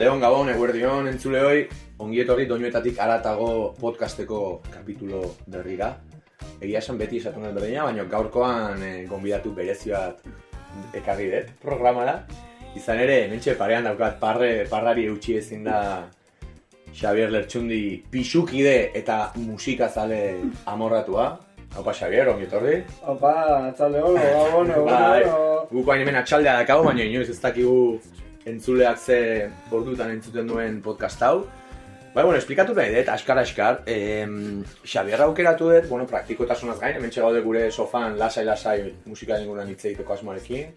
Arratxaldeon, Gabon, Eguerdion, entzulehoi, ongietorri doinuetatik aratago podcasteko kapitulo berrira. Egia esan beti esatu nahi berdina, baina gaurkoan e, gonbidatu berezi bat ekarri dut programara. Izan ere, mentxe parean daukat parre, parrari eutxi ezin da Xavier Lertxundi pixukide eta musikazale amorratua. Opa, Xavier, ongietorri. Opa, atzalde hono, gabon, Bai, gabon, Guko hain hemen atxaldea dakago, baina inoiz ez dakigu entzuleak ze ordutan entzuten duen podcast hau. Bai, bueno, esplikatu nahi dut, askar askar, em, Xabier aukeratu dut, bueno, praktikotasunaz gain, hemen gaude gure sofan lasai-lasai musika inguruan hitz egiteko asmoarekin,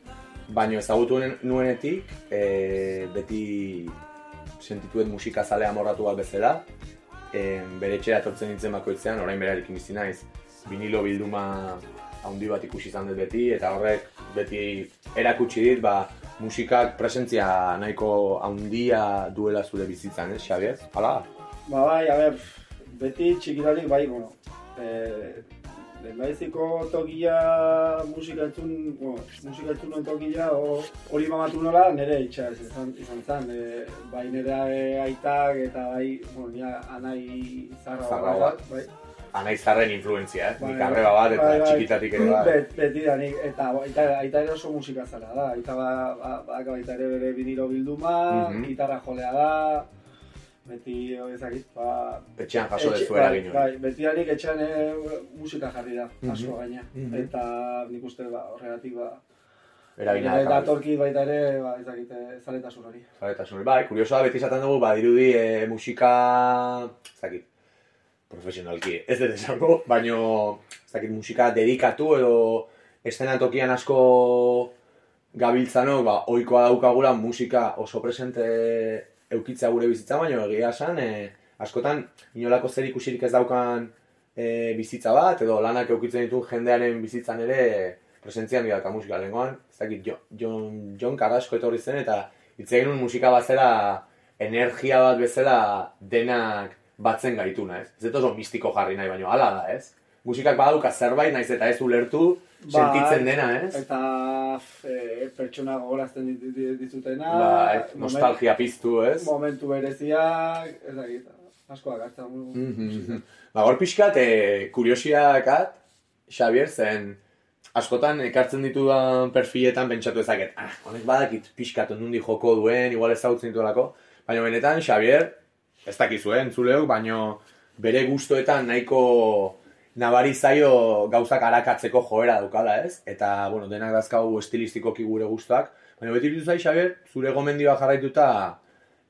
baina ezagutu nuen- nuenetik, e, beti sentituen musika zale amorratu bat bezala, em, bere etxera etortzen nintzen bakoitzean, orain berarekin bizi naiz, vinilo bilduma handi bat ikusi izan dut beti, eta horrek beti erakutsi dit, ba, musikak presentzia nahiko handia duela zure bizitzan, ez, Xabier? Hala? Ba, bai, a ber, beti txikilarik bai, bueno, e, lehenbaiziko tokia musika entzun, bueno, musika entzun tokia, hori mamatu nola, nire itxa ez izan, izan zen, e, bai nire e, aitak eta bai, bueno, nire anai zarra Zarra bat. bai. Anaizarren influentzia, eh? Bai, Nik arreba bat eta bai, bai. txikitatik ere bai. Bet, beti da, nik, eta aita, aita ere oso musika zela da, aita ba, ba, ba, baita ere bere vinilo bilduma, Mhm. gitarra jolea da, beti, hori ezakit, ba... Etxean jaso etxe- dezu eragin bai, bai, beti harik etxean eh, musika jarri da, Mhm. asko gaina, Mhm. eta nik uste, ba, horregatik, ba, Eragina eta dakarrez. torki baita ere, ba, ezakit, eh, zaletasun hori. Zaretasun hori. Bai, kuriosoa beti esaten dugu, badirudi e, musika, ez dakit, profesionalki, ez dut esango, baino, ez dakit, musika dedikatu edo eszenatokian asko gabiltzanok, ba, ohikoa daukagula musika oso presente eukitzea gure bizitza, baino egia esan, e, askotan inolako zer ikusirik ez daukan e, bizitza bat, edo lanak eukitzen ditu jendearen bizitzan ere presentzia handia dauka musika. Lehenkoan, ez dakit, Jo- Jon, Jon Carrasco etorri zen, eta hitz egin musika bat zela energia bat bezala denak batzen gaituna, ez? Ez oso mistiko jarri nahi, baino hala da, ez? Musikak badauka zerbait, naiz eta ez ulertu, sentitzen dena, ez? Eta e, pertsona gogorazten dizutena, Bai, momen- nostalgia piztu, ez? momentu bereziak, ez dakit, asko dakartza. Mhm. Ba, hor pixkat, e, kuriosiakat, Xavier, zen askotan ekartzen ditudan perfiletan pentsatu ezaket, ah, honek badakit pixkat nundi joko duen, igual ezagutzen dituelako, baina benetan, Xavier, ez dakizu, eh, entzuleok, baino bere gustoetan nahiko nabari zaio gauzak arakatzeko joera daukala, ez? Eta, bueno, denak dazkagu estilistikoki gure gustoak, baina beti ditu zai, Xavier, zure gomendioa jarraituta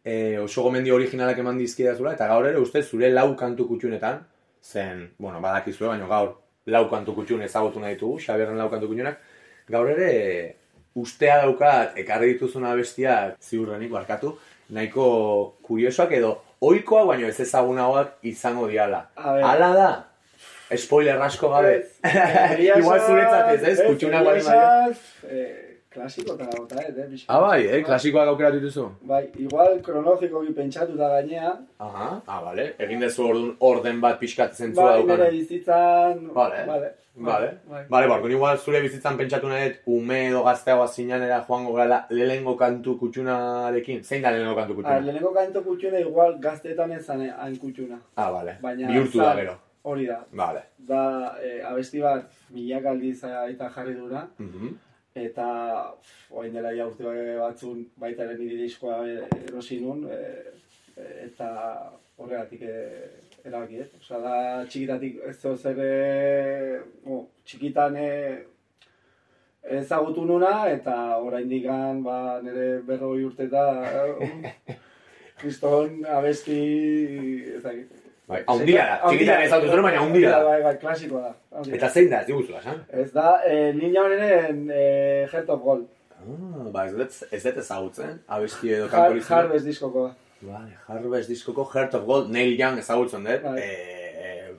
e, oso gomendio originalak eman dizkidazula, eta gaur ere uste zure lau kantu kutxunetan, zen, bueno, badakizue, baina gaur lau kantu kutxun ezagutu nahi ditugu, Xabierren lau kantu kutxunak, gaur ere ustea daukat ekarri dituzuna bestiak ziurrenik barkatu, nahiko kuriosoak edo ohikoak baino ez ezagunagoak izango diala. Hala da, spoiler asko gabe. Igual zuretzat ez, ez, kutxunak egia bali baina. esan, eh, eta eh, pixka. Ah, bai, eh, klasikoak aukeratu dituzu. Bai, igual kronologikoki pentsatuta gainea, Aha, ah, bale. Egin dezu orduan orden bat pixkat zentzua bai, daukan. nire bizitzan... Vale. Vale. Vale, Bai. vale, barko igual zure bizitzan pentsatu nahi dut ume edo gazteagoa zinanera joango gara lehengo kantu kutxunarekin. Zein da lehengo kantu kutxuna? lehenengo kanto kutxuna igual gaztetan ez zane hain kutxuna. Ah, vale. Baina Bihurtu da gero. Hori da. Vale. Da, eh, abesti bat milak aldiz aita jarri duna, Mhm. Eta orain dela ja urte batzun baita ere nire diskoa erosi nun, eh, eh, eta horregatik eh, erabaki, eh? Osa da, txikitatik ez zer, eh, oh, txikitan eh, ezagutu nuna, eta oraindik ba, nire berroi urte eh, kriston abesti, ez dakit. Bai, haundia da. Txikitan ezagutu zuen, baina haundia da. Bai, bai, klasikoa da. Eta zein da, ez diguzula, esan? Ez da, eh, nina honenen eh, Heart of Gold. Ah, ba, ez dut, ez dut ezagutzen, abesti edo Har, kantu Harvest diskoko da. Vale, Harvest diskoko Heart of Gold, Neil Young ezagutzen dut. Bai. Eh,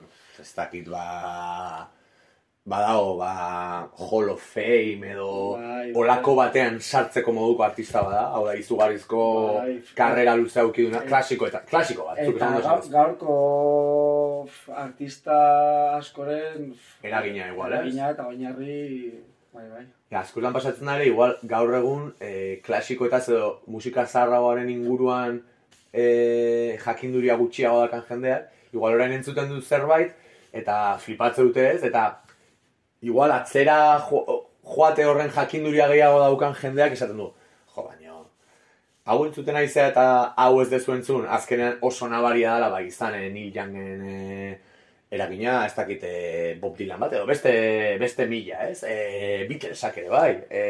ez dakit, ba... Badago, ba, Hall of Fame edo Bai, bai. olako batean sartzeko moduko artista bada, hau da, izugarrizko Bai. karrera luze auki duna, Eh, klasiko eta klasiko bat, Eta gaur, gaurko artista askoren Eragina igual, ez? eragina eta oinarri bai, bai. Ja, askotan pasatzen ere, igual gaur egun e, klasiko eta edo musika zaharragoaren inguruan e, jakinduria gutxiago dakan jendeak, igual orain entzuten du zerbait, eta flipatze dute ez, eta igual atzera jo, joate horren jakinduria gehiago daukan jendeak esaten du, jo, baina, hau entzuten aizea eta hau ez dezu entzun, azkenean oso nabaria dela, bai, izan, Neil Youngen e, eragina, ez dakit e, Bob Dylan bat, edo beste, beste mila, ez? E, Beatlesak ere, bai. E,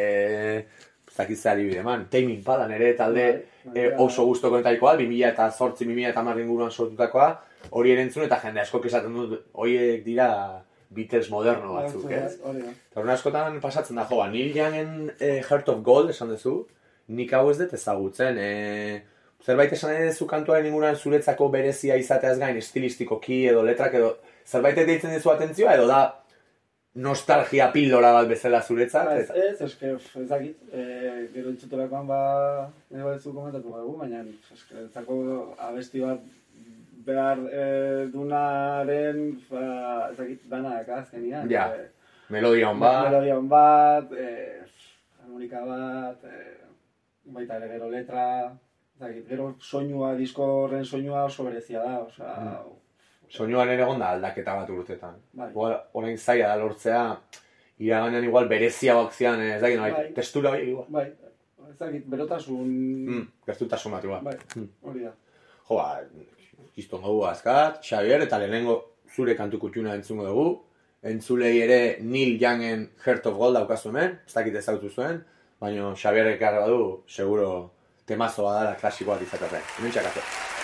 ez dakit zer adibide eman, Tame Impala nere talde e, oso guztoko entaikoa, 2000 eta sortzi, 2000 eta marrin inguruan sortutakoa, hori erentzun eta jende asko esaten dut, horiek dira Beatles moderno batzuk, ez? Hori. Eta horren askotan pasatzen da, jo, ba, Neil Youngen e, Heart of Gold esan duzu, nik hau ez dut ezagutzen. E, zerbait esan duzu kantuaren inguruan zuretzako berezia izateaz gain, estilistikoki edo letrak edo, zerbait deitzen dizu atentzioa edo da nostalgia pildora bat bezala zuretzat? Ba, ez, ez, eske, f- ez dakit, e, gero entzuterakoan ba, nahi bat komentatu dugu, baina eske, ezako abesti bat behar e, dunaren, ba, ez dakit, dana daka azkenian. Ja, E, melodia hon bat, Melodia hon bat, e, harmonika bat, e, baita ere gero letra, ez dakit, gero soinua, disko horren soinua oso berezia da, osea, Mm. soinuan ere egon da aldaketa bat urtetan. bai. Orain zaila da lortzea, iraganean igual bereziagoak zian, ez dakit, Bai. bai, testura hori, igual. Bai, ez dakit, berotasun, Mm, gertutasun bat, igual. bai, Mm. hori da. Jo, ba, izton dugu azkat, Xavier, eta lehenengo zure kantu kutxuna entzungo dugu. Entzulei ere Neil Youngen Heart of Gold daukazu hemen, ez dakit ezagutu zuen, baina Xavier ekarra badu, seguro temazo badala klasiko bat izatea. Hemen txakatu.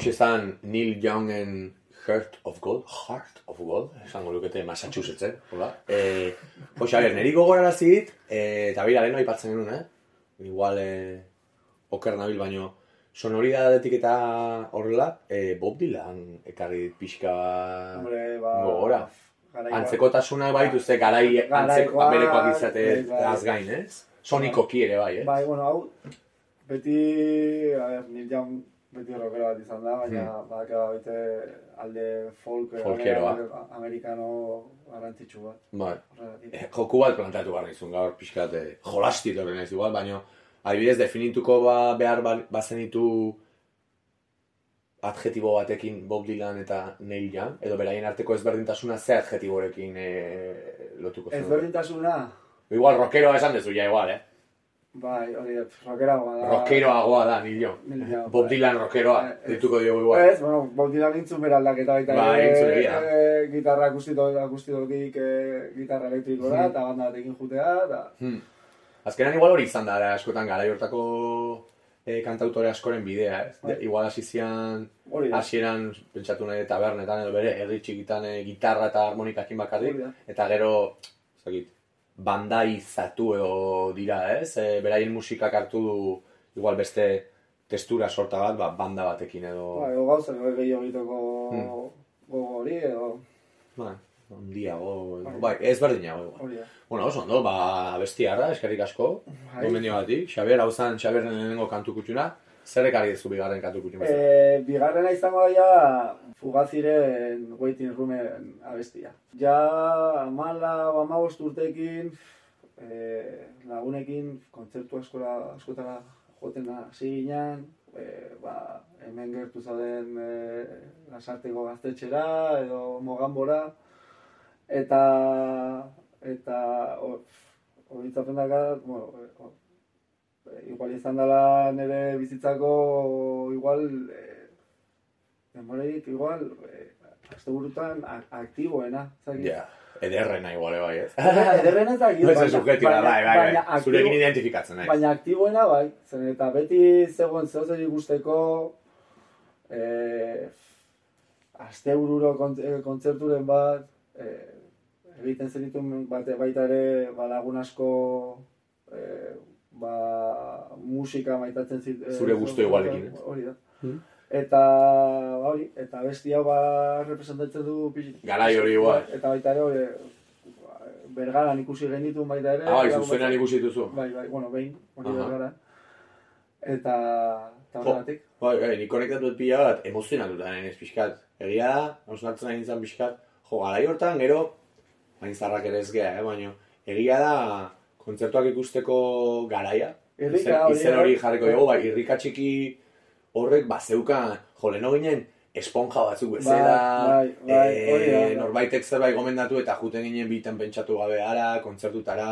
Hau esan Neil Youngen Heart of Gold, Heart of Gold, esango lukete Massachusettsen, hola. Eh, Jose, a ber, neri gogorarazi dit, eh, eta bera leheno aipatzen genuen, eh? Igual, eh, oker nabil baino, sonoridadetik eta horrela, eh, Bob Dylan ekarri pixka Hombre, ba... gogora. Antzekotasuna bai dituzte garai antzeko aberekoak izate bai, bai. gain, ez? Sonikoki ere bai, eh? Bai, bueno, hau, beti, a ber, Neil Young beti rockero bat izan da, baina Hmm. badaka baite alde folk, eh, Folkeroa. amer- amerikano garrantzitsu bat. Bai. Eh, joku bat plantatu behar nizun gaur pixkat eh, jolasti torren ez igual, baina adibidez definituko ba, behar ba, bazenitu adjetibo batekin Bob Dylan eta Neil Young, edo beraien arteko ezberdintasuna ze adjetiborekin eh, lotuko zen. Ezberdintasuna, Igual rockeroa esan dezu, ja igual, eh? Bai, hori, rockeragoa da. Rockeroagoa da. Neil Young, Bob bai. Dylan rockeroa, Eh, ez. dituko diogu igual. Ez, bueno, Bob Dylan intzun bera aldaketa baita Bai, entzun egia. eh, gitarra akustiko, akustikotik eh, gitarra elektrikora, Hmm. eta banda batekin jutea, eta... Hmm. Azkenan igual hori izan da, da, askotan gara hortako eh, kantautore askoren bidea, ez? De, igual hasi zian da. hasieran pentsatu nahi tabernetan edo bere herri txikitan eh, gitarra eta harmonikakin bakarrik da. eta gero ez dakit bandaizatu edo dira, ez? E, beraien musikak hartu du igual beste testura sorta bat, ba, banda batekin edo Ba, edo gauza, gehiago egiteko Hmm. gogo hori, edo... ba, handiago, edo, Bai. bai, ez berdinago igual. Bueno, oso ondo, ba, bestiarra, eskerrik asko, Bai. gomendio batik, Xabier, hau zan Xabierren lehenengo kantu kutxuna, zer ekarri duzu bigarren kantu kutxuna? E, bigarrena izango da ja fugaziren waiting roomen abestia. Ja amala o amabost urtekin e, lagunekin kontzertu askora, askotara joten hasi ginen, e, ba, hemen gertu zauden e, lasarteko gaztetxera edo mogambora, eta eta horitzapen daka, bueno, e, o- e, igual izan dela nire bizitzako igual e, memoreik igual e, asteburutan aktiboena, zaki? Ja, ederrena igual, bai, ez? Ederrena ez dakit, Ez subjetiba, bai, bai, bai, zurekin identifikatzen naiz. Baina aktiboena bai, zen eta beti zegoen zehozer ikusteko e, astebururo kont, e, kontzerturen bat, e, egiten zenituen bate, baita ere ba, lagun asko e, ba, musika maitatzen zit. e, Zure gustu igualekin, ez? Hori da. Hmm. Eta ba, hori, eta besti hau ba representatzen du pixi- Garai hori igual. Eta baita ere hori, ba, bergaran ikusi genituen baita ere. Ah, bai, zuzenean batzuk- ikusi dituzu. Bai, bai, bueno, behin, hori bergara. Eta, eta Jo. horregatik. Bai, bai, ni konektatu dut pila bat, emozionatuta naiz pixkat. Egia da, hausnartzen nahi nintzen pixkat. Jo, garai hortan, gero, hain zarrak ere ez gea, eh, baina, egia da, kontzertuak ikusteko garaia. Irrika, Izen- Izen bai. hori jarriko dugu, bai, irrika txiki horrek, ba, zeukan, jo, leheno ginen, esponja batzuk bezala, Bai, bai, bai, hori da, bai. norbaitek zerbait gomendatu eta juten ginen bitan pentsatu gabe ara, kontzertutara,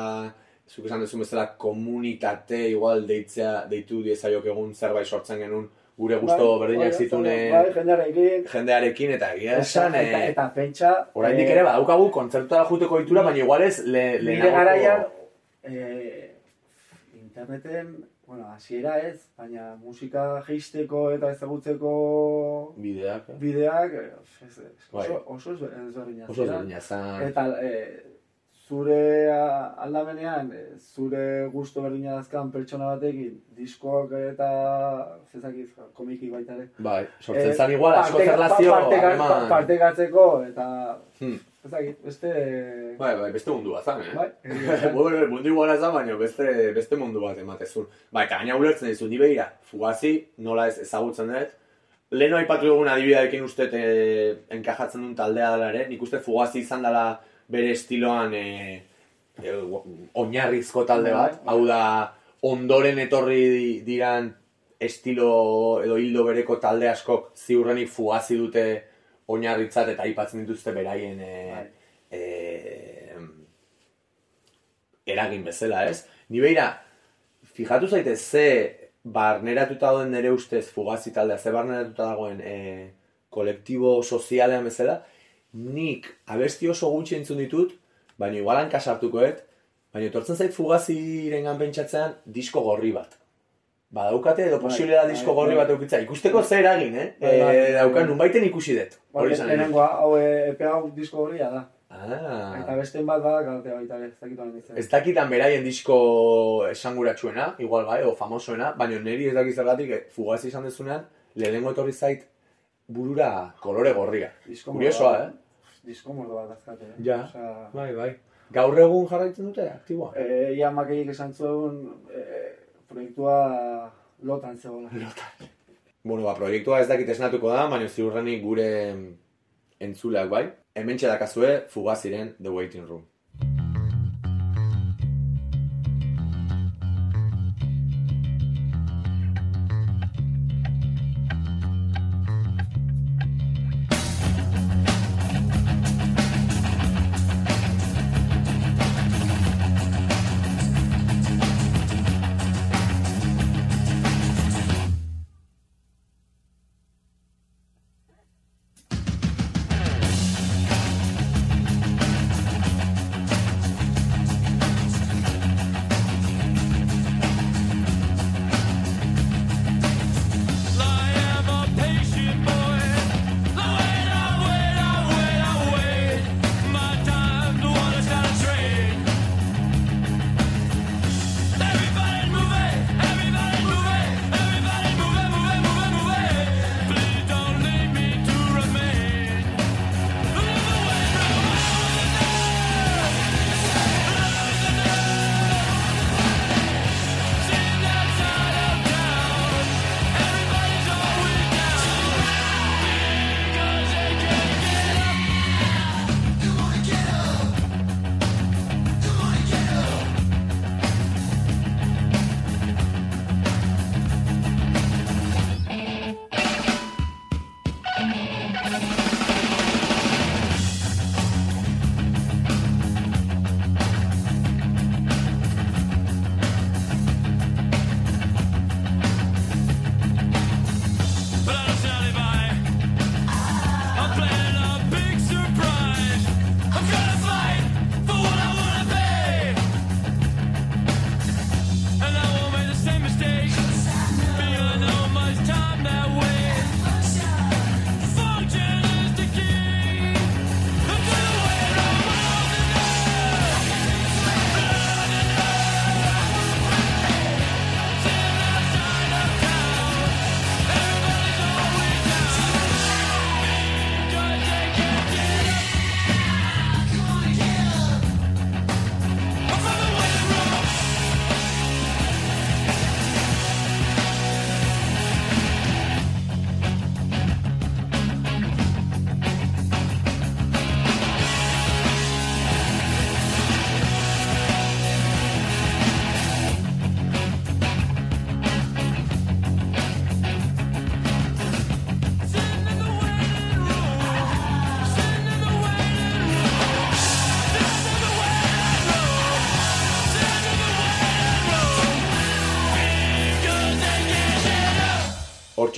zuk esan duzu bezala komunitate igual deitzea, deitu diezaiok egun zerbait sortzen genuen gure gusto Bai, berdinak bai, zituen bai, eh, jendearekin. jendearekin eta egia esan, eta, eta, eh, eta pentsa... oraindik eh, ere badaukagu kontzertutara juteko ditura, baina igual ez le, Nire lehenagoko garaian, eh, interneten, bueno, hasiera ez, baina musika jeisteko eta ezagutzeko bideak, eh? bideak, eh, ez, ez, Bai. oso, oso ezberdina zan. Eta e, zure aldamenean, e, zure gusto berdina dazkan pertsona batekin, diskoak eta zezakiz, komiki baita ere. Bai, sortzen zan igual, asko zerlazio, parteka- harreman- partekatzeko eta Hmm. ezakit, beste... Bai, bai, beste mundu bat zan, eh? Bai, mundu iguala zan, baina beste, beste mundu bat ematezun. Ba, eta gaina ulertzen dizu, ni behira, fugazi, nola ez ezagutzen dut. Leheno aipatu dugun adibidearekin uste e, enkajatzen duen taldea dela ere, nik uste fugazi izan dela bere estiloan e, e, oinarrizko talde bat, Bai. hau da ondoren etorri di- diran estilo edo hildo bereko talde askok ziurrenik fugazi dute oinarritzat eta aipatzen dituzte beraien e, Bai. e, eragin bezala, ez? Ni beira, fijatu zaite ze barneratuta dauden nere ustez fugazi taldea, ze barneratuta dagoen e, kolektibo sozialean bezala, nik abesti oso gutxi entzun ditut, baina igualan kasartukoet, baina etortzen zait fugaziren pentsatzen disko gorri bat. Badaukate edo Bai, posible da bai, disko gorri bai. bat eukitza. Ikusteko zer eragin, eh? Bai. daukan, nunbaiten ikusi dut. Hori izan lehenengoa, hau eh, epe hau disko horria da. Ah. Eta beste bat bada, galtea baita ez dakit honen izan. Ez dakitan beraien disko esanguratsuena, igual bai, o famosoena, baina niri ez dakit zergatik, eh, fugaz izan dezunean, lehenengo etorri zait burura kolore gorria. Disko Kuriosoa, eh? Disko mordo bat azkate, eh? Ja. Osea, Bai, bai. Gaur egun jarraitzen dute, aktiboa? eh, ia makeik esan zuen eh, proiektua lotan zegoela. Bueno, ba, proiektua ez dakit esnatuko da, baina ziurrenik gure entzuleak bai. Hemen txedakazue fugaziren The Waiting Room.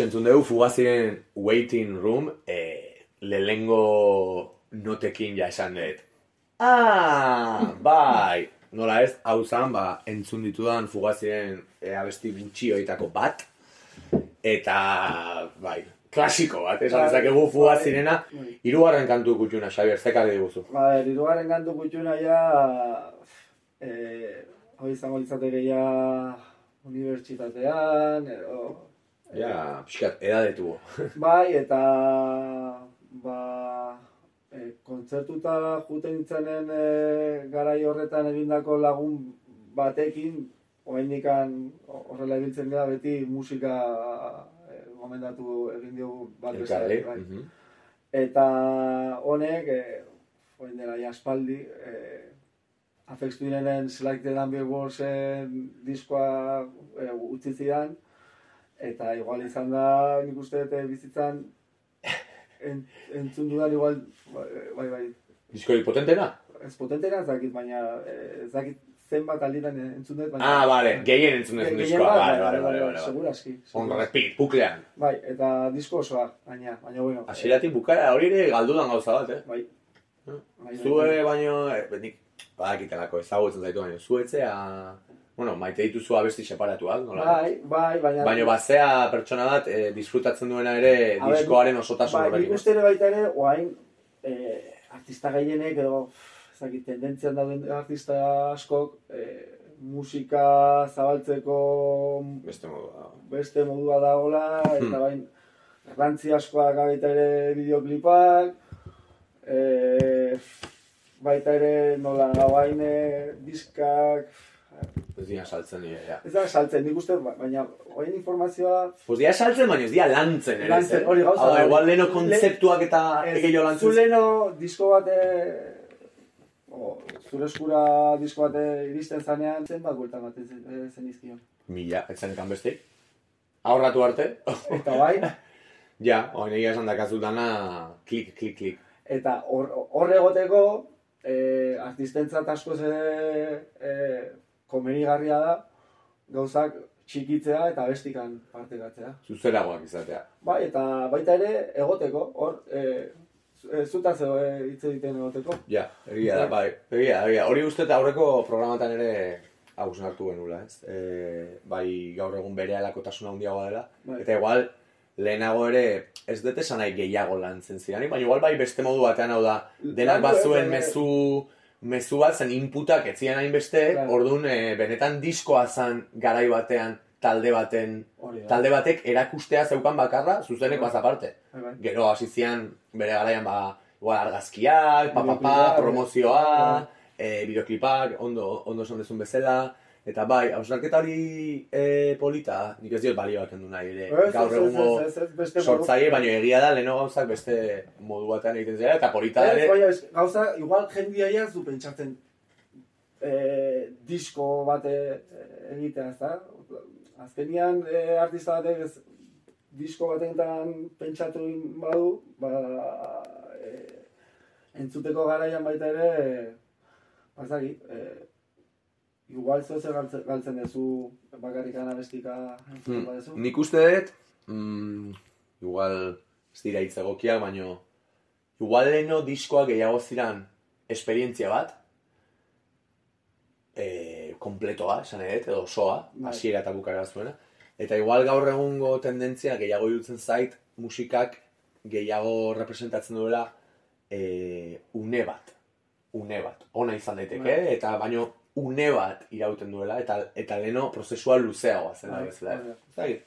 Txentzun dugu fugaziren Waiting Room, eh, lehengo notekin ja esan dut. Ah, bai! Nola ez, hau zan, ba, entzun ditudan fugaziren e, abesti gutxioitako bat. Eta, bai, klasiko bat, esan Bai, dezakegu fugazirena. bai. Hirugarren kantu kutxuna, Xabier, zekarri diguzu. Ba, irugarren kantu kutxuna ja, eh, hoi izango litzateke ja unibertsitatean, edo, Ja, pixkat, edadetu. bai, eta ba, e, kontzertuta juten nintzenen e, garai horretan egindako lagun batekin, oraindikan horrela ibiltzen gara beti musika e, gomendatu egin diogu bat besteari, bai. mhm. Eta honek, e, orain dela ja aspaldi, e, Afex Twinenen Select the Number Warsen diskoa e, utzi zidan, eta igual izan da, nik uste dut eh, bizitzan, en, entzun dudan igual, bai, bai, bai, Diskori potentena? ez potentena ez dakit, baina eh, ez dakit zenbat alditan entzun dut, baina... Ah, bale, gehien entzun Gehien diskoa, bat, bale, bale, bale, bale. Seguraski. On seguraski. repeat, buklean. Bai, eta disko osoa, baina, baina bueno. Hasieratik bukaera hori ere galdudan gauza bat, eh? Bai. Bai, bai, Zue bai. baino, eh, nik badakitelako ezagutzen zaitu baino zuetzea, bueno, maite dituzu abesti separatuak, nola? Bai, bai, baina... Baina bazea pertsona bat eh, disfrutatzen duena ere A diskoaren osotasun Bai, nik horrekin. uste ere baita ere, oain, eh, artista gehienek edo, ezakit, tendentzian dauden artista askok, eh, musika zabaltzeko Beste modu da. beste modua dagoela, eta Hmm. bain, errantzi askoak baita ere bideoklipak, eh, baita ere nola gabain eh, diskak, Ez dira saltzen nire, ja. ez da saltzen, nik uste, ba- baina oain informazioa Pues dira saltzen, baina ez dira lantzen ere, Lantzen, ez, eh? hori gauza Hau igual leno Le- kontzeptuak eta Ez, egeio Zu lantzen. leno disko bate, o, zure eskura disko bate iristen zanean, zenbat buelta ematen zen, eh, zen izkion. Mila, ez zen bestik. Ahorratu arte. Eta bai, ja, oin egia esan dakazu dana, klik, klik, klik. eta hor hor egoteko, eh, artistentzat asko ze eh, komenigarria da, gauzak txikitzea eta bestikan partekatzea. Zuzeragoak izatea. Bai, eta baita ere egoteko, hor, eh, zutaz eh, hitz egiten egoteko. Ja, egia da, bai. Egia, egia. Hori uste eta aurreko programatan ere hau hartu genula, ez? E, bai, gaur egun bere alakotasuna handiagoa dela. Bai. Eta igual, lehenago ere, ez dut esan nahi gehiago lantzen ziren, baina igual bai beste modu batean hau da, denak bazuen eh, mezu, bat zen inputak ez ziren hainbeste, Claro. orduan e, benetan diskoa zen garai batean talde baten, Hori da. talde batek erakustea zeukan bakarra, zuzenekoaz aparte. Bai, bai. Gero hasi zian bere garaian ba, igual argazkiak, pa, pa, pa, Bideoklipak, promozioa, bai. e, bideoklipak, ondo, ondo esan dezun bezala, eta bai, hausnarketa hori e, polita, nik ez diot balioak endu nahi ere, Ez, gaur ez, ez, egungo sortzaile, baina egia da, leheno gauzak beste modu batean egiten zera, eta polita ere, baina, ez, gauza, igual jendia ja ez du pentsatzen eh, disko bate eh, egitea, ez da? Azkenian eh, artista batek ez disko batetan pentsatu badu, ba, eh, entzuteko garaian baita ere, eh, bazakit, eh, igual zeu zer galtzen, galtzen duzu bakarrikan abestika entzuten Hmm, baduzu. nik uste dut, mm, igual ez dira hitz egokiak, baino igual leheno diskoak gehiago ziran esperientzia bat, e, kompletoa, esan edet, edo osoa, Bai. hasiera eta bukara zuena. Eta igual gaur egungo tendentzia gehiago irutzen zait musikak gehiago representatzen duela e, une bat. Une bat. Ona izan daiteke, Bai. eta baino une bat irauten duela, eta eta leno prozesua luzeagoa zela Bai, bezala. dakit.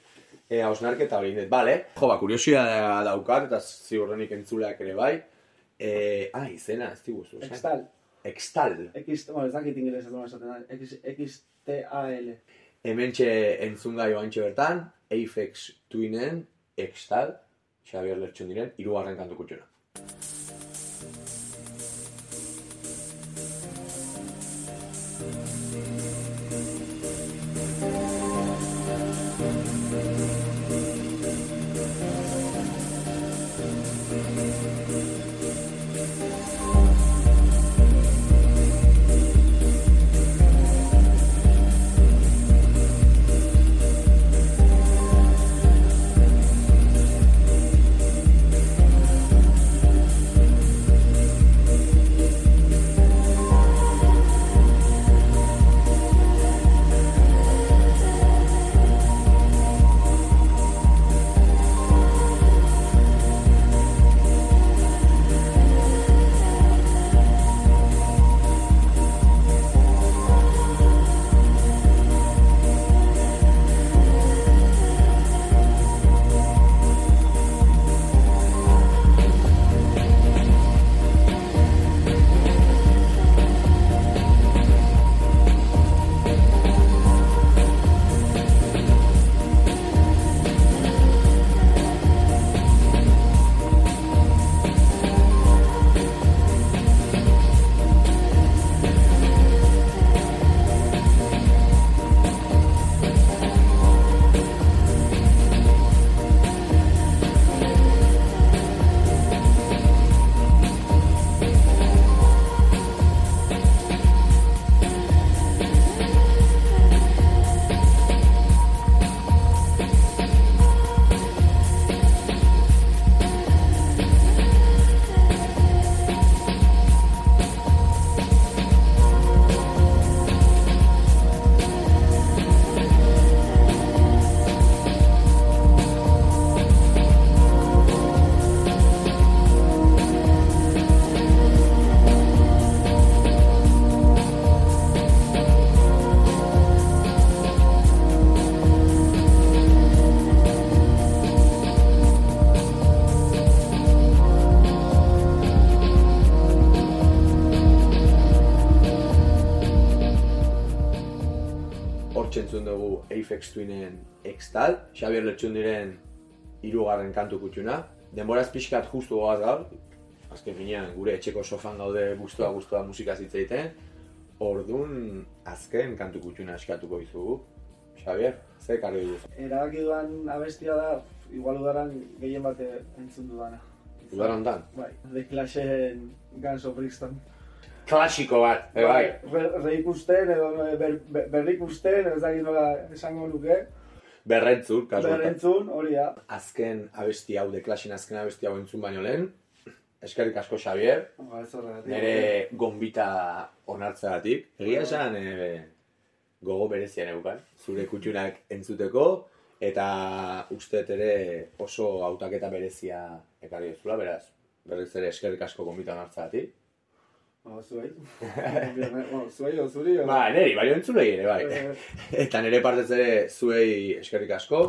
E, hausnarketa hori dut, bale? Jo, ba, kuriosia daukat, eta ziurrenik entzuleak ere bai. E, ah, izena, ez diguzu. esan. Extal. Extal. X, bueno, ez dakit ingelesez nola esaten da. X, XTAL. Hementxe entzungai oantxe bertan, Apex Twinen, Extal, Xabier Lertxon diren, irugarren kantu Aphex Twinen Extal, Xabier Letxundiren hirugarren kantu kutxuna. Denboraz pixkat justu goaz gaur, azken finean gure etxeko sofan gaude guztua guztua musika hitz egiten. Ordun azken kantu kutxuna eskatuko dizugu. Xabier, ze ekarri dugu? Erabaki duan abestia da, igual udaran gehien bat entzun dudana. Udar hontan? Bai, The Clash-en Guns of Brixton. Klasiko bat, e bai. Ber, reikusten edo ber, ber, berrikusten, ez dakit nola esango nuke. Berrentzur, kasu. Berrentzun, hori da. Azken abesti hau, The Clashin azken abesti hau entzun baino lehen. Eskerrik asko Xavier, Ba, ez horregatik. nire gonbita onartzeagatik. Egia esan, e, gogo berezian eukan, zure kutxunak entzuteko, eta usteet ere oso hautaketa berezia ekarri duzula, beraz, berriz ere eskerrik asko gonbita onartzeagatik. Ba, zuei. bueno, zuei zuri. Ba, neri, bai entzulei ere, bai. Eh, Eta nire partez ere zuei eskerrik asko,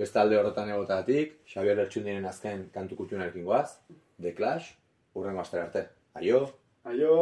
beste alde horretan egotatik, Xabier Lertxundiren azken kantu kutxunarekin goaz, The Clash, urrengo astera arte. Aio! Aio.